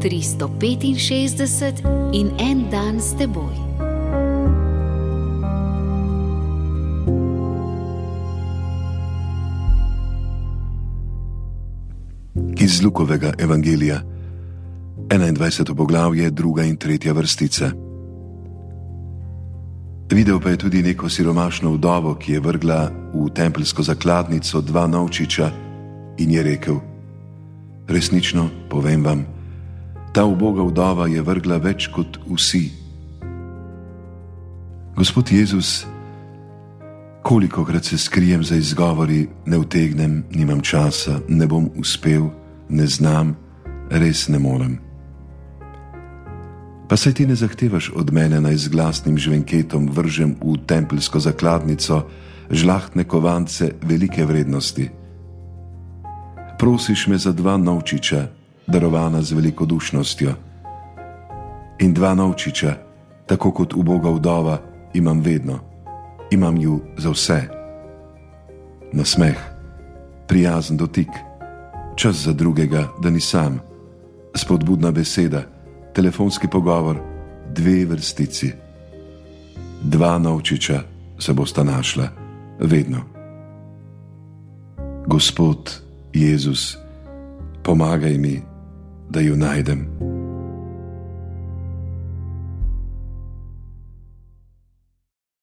365 in en dan s teboj. Iz Lukovega evangelija, 21. poglavje, druga in tretja vrstica. Videl pa je tudi neko siromašno vdovo, ki je vrgla v tempeljsko zakladnico dva novčiča in je rekel: Resnično povem vam, ta uboga vdova je vrgla več kot vsi. Gospod Jezus, koliko krat se skrijem za izgovori, ne utegnem, nimam časa, ne bom uspel, ne znam, res ne morem. Pa se ti ne zahtevaš od mene naj z glasnim žvenketom vržem v tempeljsko zakladnico žlahtne kovance velike vrednosti. Prosiš me za dva novčiča, darovana z velikodušnostjo. In dva novčiča, tako kot uboga vdova, imam vedno, imam ju za vse. Nasmeh, prijazen dotik, čas za drugega, da ni sam, spodbudna beseda telefonski pogovor, dve vrstici. Dva novčiča se bosta našla, vedno. Gospod Jezus, pomagaj mi, da ju najdem.